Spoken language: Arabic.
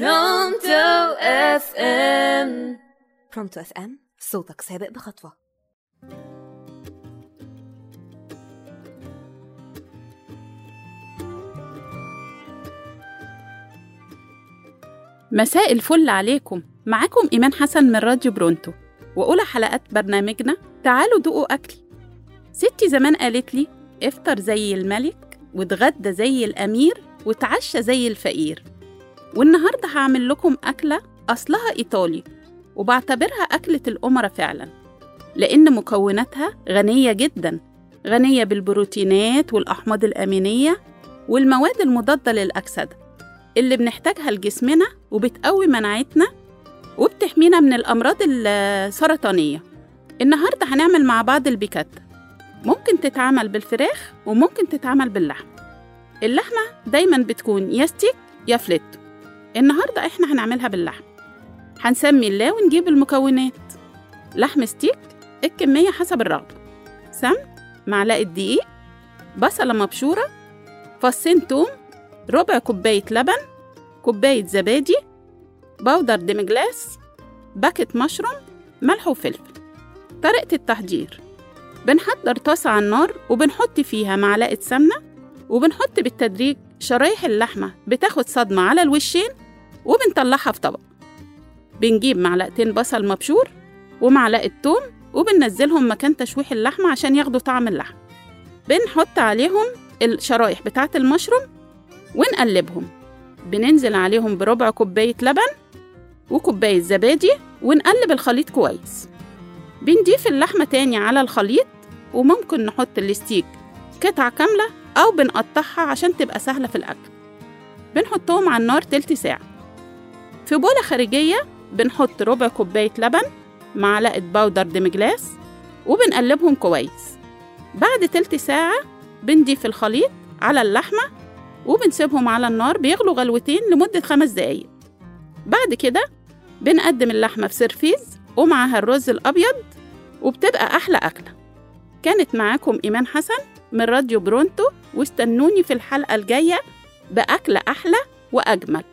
Pronto FM Pronto FM صوتك سابق بخطوة. مساء الفل عليكم. معاكم إيمان حسن من راديو Pronto. وأولى حلقات برنامجنا تعالوا دوقوا أكلي. ستي زمان قالت لي افطر زي الملك واتغدى زي الأمير وتعشى زي الفقير. والنهاردة هعمل لكم أكلة أصلها إيطالي وبعتبرها أكلة الأمرة فعلا لأن مكوناتها غنية جدا غنية بالبروتينات والأحماض الأمينية والمواد المضادة للأكسدة اللي بنحتاجها لجسمنا وبتقوي مناعتنا وبتحمينا من الأمراض السرطانية. النهاردة هنعمل مع بعض البيكاتا ممكن تتعمل بالفراخ وممكن تتعمل باللحم. اللحمة دايما بتكون يا ستيك يا فليتو. النهاردة إحنا هنعملها باللحم. هنسمي الله ونجيب المكونات. لحم ستيك الكمية حسب الرغبة. سمن معلقة دقيق بصلة مبشورة فصين توم ربع كوباية لبن كوباية زبادي powder demi-glace باكت مشروم ملح وفلفل. طريقة التحضير. بنحضر طاسة على النار وبنحط فيها معلقة سمنة وبنحط بالتدريج شرايح اللحمة بتاخد صدمة على الوشين وبنطلعها في طبق. بنجيب معلقتين بصل مبشور ومعلقة توم وبننزلهم مكان تشويح اللحمة عشان ياخدوا طعم اللحم. بنحط عليهم الشرايح بتاعة المشروم ونقلبهم. بننزل عليهم بربع كوباية لبن وكوباية زبادي ونقلب الخليط كويس. بنضيف اللحمة تاني على الخليط وممكن نحط الستيك قطع كاملة أو بنقطعها عشان تبقى سهلة في الأكل. بنحطهم على النار تلت ساعة. في بولة خارجية بنحط ربع كوباية لبن معلقة powder demi-glace وبنقلبهم كويس. بعد تلت ساعة بنضيف الخليط على اللحمة وبنسيبهم على النار بيغلوا غلوتين لمدة خمس دقايق. بعد كده بنقدم اللحمة في سرفيز ومعاها الرز الأبيض وبتبقى أحلى أكلة. كانت معاكم إيمان حسن من راديو برونتو واستنوني في الحلقة الجاية بأكلة أحلى وأجمل.